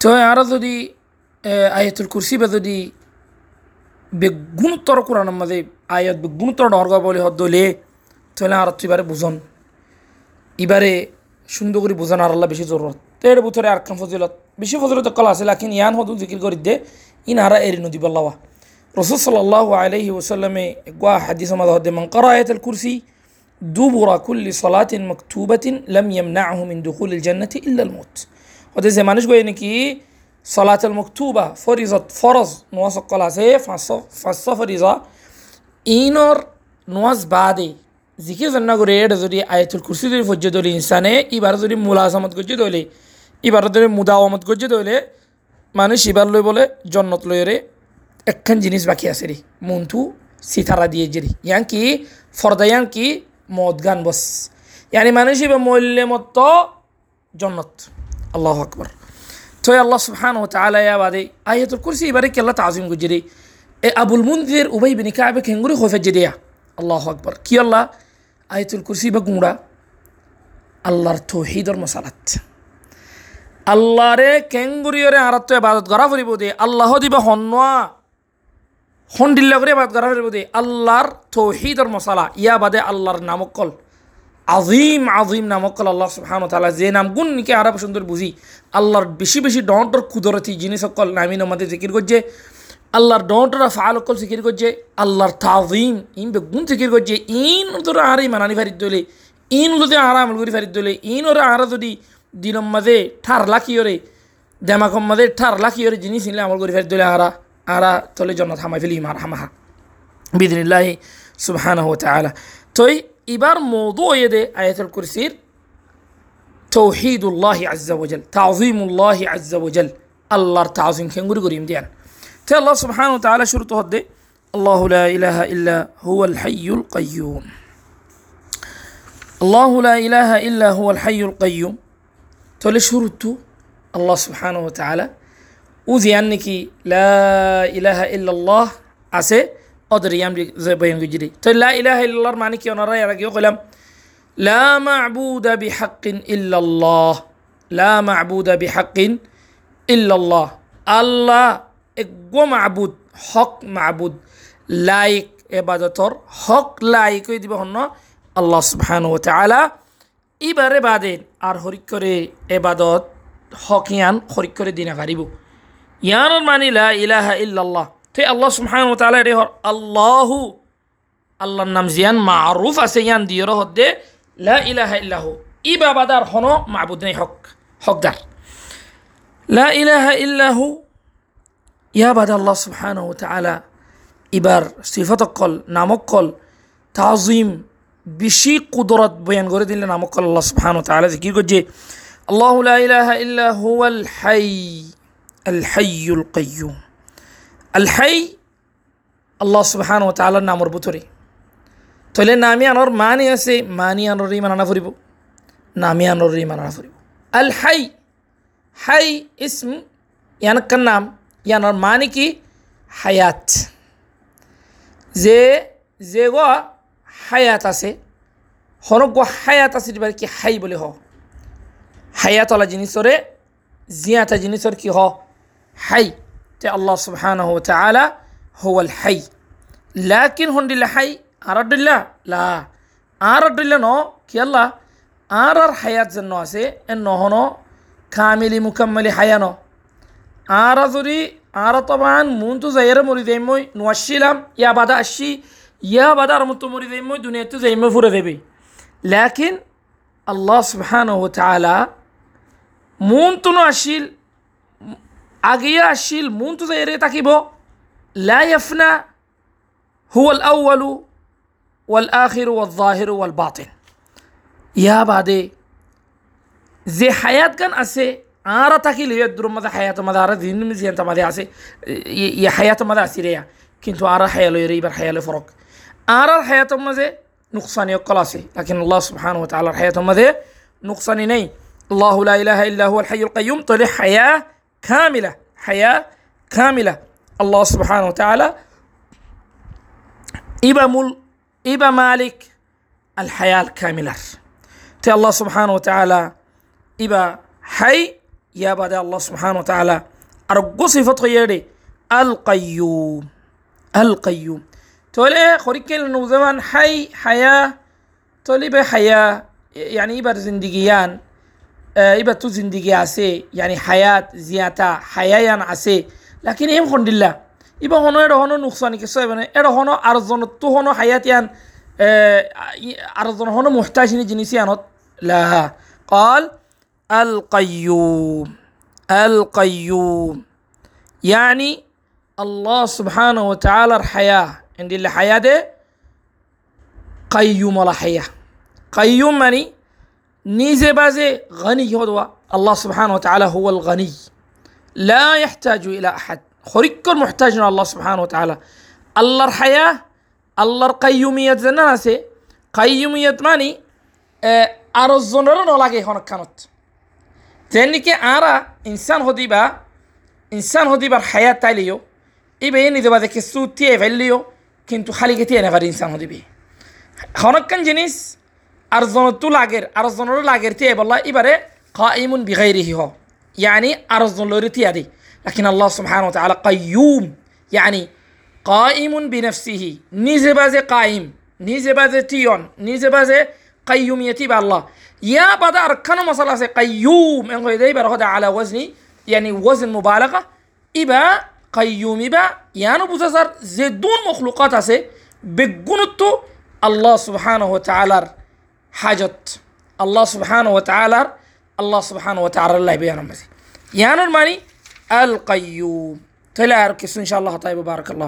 তো আরো যদি আয়াতুল কুরসি বা যদি বেগুণোত্তর কোরআন মাঝে আয়াত বেগুণোত্তর ডর্গ বলে হদ্দলে তাহলে আর এবারে বুঝন এবারে সুন্দর করে বোঝান আর আল্লাহ বেশি জরুরত তো এর বুথরে আর ফজিলত বেশি ফজিলত কল আছে লাকিন ইয়ান হদু জিকির করি দে ইন হারা এরি নদী বল্লাওয়া রসুল সাল্লাহ আলহি ওসাল্লামে গোয়া হাদিস আমাদ হদ্দে মান করা আয়াতুল কুরসি দুবুরা কুল্লি সলাতিন মকতুবাতিন লম ইয়ামনাহু মিন দুখুলিল জান্নাতি ইল্লাল মউত যে মানুষ গয়ে নাকি ফরিজত ফরজ নোয়া সকল আছে ফাঁসশো ফরিজা ইনর নোয়াজ বাদে জিকির জন্না করে যদি আয়াতুল কুরসি যদি ফজ্জ দলি ইনসানে এবার যদি মুলাজামত গজ্জে দলে এবার যদি মুদা মুদাওয়ামত গজ্জে দলে, মানুষ এবার লই বলে জন্নত লইরে একখান জিনিস বাকি আছে রে মন্থু সিতারা দিয়ে জেরি ইয়াং কি ফরদা ইয়াং কি, মদ গান বস ইয়ানি মানুষ এবার মল্যে মত জন্নত। আল্লাহ আকবর তো আল্লাহ সুবহান ও তালা বাদে আয়াতুল কুরসি এবারে কেল্লা তাজিম গুজরি এ আবুল মুন্দির উবাই বিনি কাবে খেঙ্গুরি খোফে জেরিয়া আল্লাহ আকবর কি আল্লাহ আয়াতুল কুরসি বা গুঁড়া আল্লাহর তৌহিদর মশালাত আল্লাহরে কেঙ্গুরিয়রে আরাত্ত এবাদত করা ফুরিব দে আল্লাহ দিবা হন্নোয়া হন্ডিল্লা করে এবাদত করা ফুরিব দে আল্লাহর তৌহিদর মশালা ইয়া বাদে আল্লাহর নামকল আজিম আজিম নামকল আল্লাহ সুবহান তালা যে নাম গুণ নিকে আরব সুন্দর বুঝি। আল্লাহর বেশি বেশি ডন্টর কুদরতি জিনিস সকল নামিন আমাদের জিকির করছে। আল্লাহর ডন্টরা ফাল অকল জিকির করছে। আল্লাহর তাজিম ইন বেগুন জিকির করছে। ইন তোর আর মানানি ফারিদ দলে। ইন যদি আর আমল করি ফারিদ দলে। ইন ওরা আর যদি দিনম মাঝে ঠার লাখিওরে দেমাকম মাঝে ঠার লাখিওরে জিনিস নিলে আমল করি ফারিদ দলে আরা আরা তলে জন্য থামাই ফেলি মার হামাহা বিদিনিল্লাহি সুবহানাহু ওয়া তাআলা। তই إبار موضوع يدي آية الكرسي. توحيد الله عز وجل تعظيم الله عز وجل. الله تعظيم. كان غري غريم ديان تي الله سبحانه وتعالى شرطه هدي؟ الله لا إله إلا هو الحي القيوم. الله لا إله إلا هو الحي القيوم. تول شرطه الله سبحانه وتعالى. وذي أنك لا إله إلا الله. عسي অদরিয়াম বয়ান গুজরি তো লা ইলাহা ইল্লাল্লাহর মানে কি ওনারা এর আগেও কইলাম লা মা'বুদা বিহাক্কিন ইল্লাল্লাহ লা মা'বুদা বিহাক্কিন ইল্লাল্লাহ আল্লাহ একগো মাবুদ হক মাবুদ লাইক এবাদতর হক লাইক হয়ে দিব হন আল্লাহ সুবহান ও তালা ইবারে বাদে আর হরিক করে এবাদত হক ইয়ান হরিক করে দিনা পারিব ইয়ানোর মানিলা ইলাহা ইল্লাল্লাহ তো আল্লাহ সুবহান ও তালা রে হর আল্লাহু আল্লাহর নাম জিয়ান মারুফ আছে ইয়ান দিয়র হদ্দে লা ইলাহা ইল্লাহু ই বাবাদার হন মাবুদ নেই হক হকদার লা ইলাহা ইল্লাহু ইয়া বাদে আল্লাহ সুবহান ও তালা এবার সিফতকল নামকল তাজিম বেশি কুদরত বয়ান করে দিলে নামকল আল্লাহ সুবহান ও তালা জিকির করছে আল্লাহ লা ইলাহা ইল্লা হুয়াল হাই আল হাইয়ুল কাইয়ুম আল হাই আল্লাহ সুবহান ও তালার নামর ভিতরে। তাহলে নামি আনর মানি আছে, মানি আনরই মানানা ফুরিব। নামি আনরই মানানা ফুরিব। আল হাই হাই ইসম ইয়ানকার নাম? ইয়ানোর মানে কি? হায়াত। যে যে গ হায়াত আছে হনক গ হায়াত আছে এবার কি হাই বলে হ। হায়াতলা জিনিসরে, জিয়াতা জিনিসর কি হ? হাই। তে আল্লাহ সুবহান হো আলা হওয়াল হাই ലാക്കിൻ ഹൊണ്ടില്ല ഹൈ ആറഡില്ല ലാ ആറഡില്ല നോ കിയല്ല ആറാർ ഹയാത്ത് ജന്നോ আছে എൻ নহনো കാമിലി മുക്കമ്മലി ഹയാനോ ആറതുരി ആറത്തവാൻ മൂന്തു സൈറ മുറിതേമോയ് നുവശിലാം യാ ബദ അഷി യാ ബദ അറുമുത്തു മുറിതേമോയ് ദുനിയത്ത് സൈമ ഫുറദേബി ലാക്കിൻ അള്ളാഹ് സുബ്ഹാനഹു തആല മൂന്തുനു അഷിൽ أغياشيل مونتو زيري تكيبو لا يفنى. هو الأول والآخر والظاهر والباطن. يا بعدي زي حياة كان أسي. آرة تكيل يدرو ماذا حياة مدى نمزي مزيان تمدى أسي. يا حياة مدى أسيريا كنتو أرى حياة لو يريبر حياة لي فرق أرى الحياة ماذا نقصان يقلاسي لكن الله سبحانه وتعالى حياة ماذا نقصان ني. الله لا إله إلا هو الحي القيوم. طلع حياة كاملة حياة كاملة. الله سبحانه وتعالى إبا مل إبا مالك الحياة الكاملة. تي الله سبحانه وتعالى إبا حي يا بدا الله سبحانه وتعالى أرجو صفته يدي القيوم القيوم. تولي خوريكين نوزمان حي حياة تولي بحياة يعني إبا زندقيان. زندگيان إبر تو زندگي عسي يعني حياة زيادة حياة عسي لكن إيم خند الله إبر هنو إبر هنو نقصاني كسو إبر إبر هنو أرزون تو هنو حياة يعني أرزون هنو محتاج جنسيان لا. قال القيوم القيوم يعني الله سبحانه وتعالى الحياة عند الحياة قيوم الحياة قيوم ماني نيزي بازي غني هو الله سبحانه وتعالى هو الغني. لا يحتاج إلى أحد. خريك محتاج الله سبحانه وتعالى. الله الحياة الله القيومية زنانسي قيومية ماني آه أرزنر نولاقي هنا كانت. تنكي أرى إنسان هديبا إنسان هديبا الحياة تاليو إبا يني دبا ذاك السود تيه فعليو كنتو خالقتي أنا غير إنسان أرزن لاغر أرزن لاغر تيه بالله إبرة قائم بغيره هو. يعني أرزن لورتي هذه لكن الله سبحانه وتعالى قيوم. يعني قائم بنفسه. نيزبازي قائم. نيزبازي تيون. نيزبازي قيوميتي بالله يا بدا أركان مصالح قيوم. إن غير يبقى على وزن يعني وزن مبالغة. إبا قيوم إبا. يعني بوزار زدون مخلوقات بقنطو الله سبحانه وتعالى حاجت الله سبحانه وتعالى الله سبحانه وتعالى الله بيانا مزي يعني الماني القيوم. تلا إن شاء الله. طيب بارك الله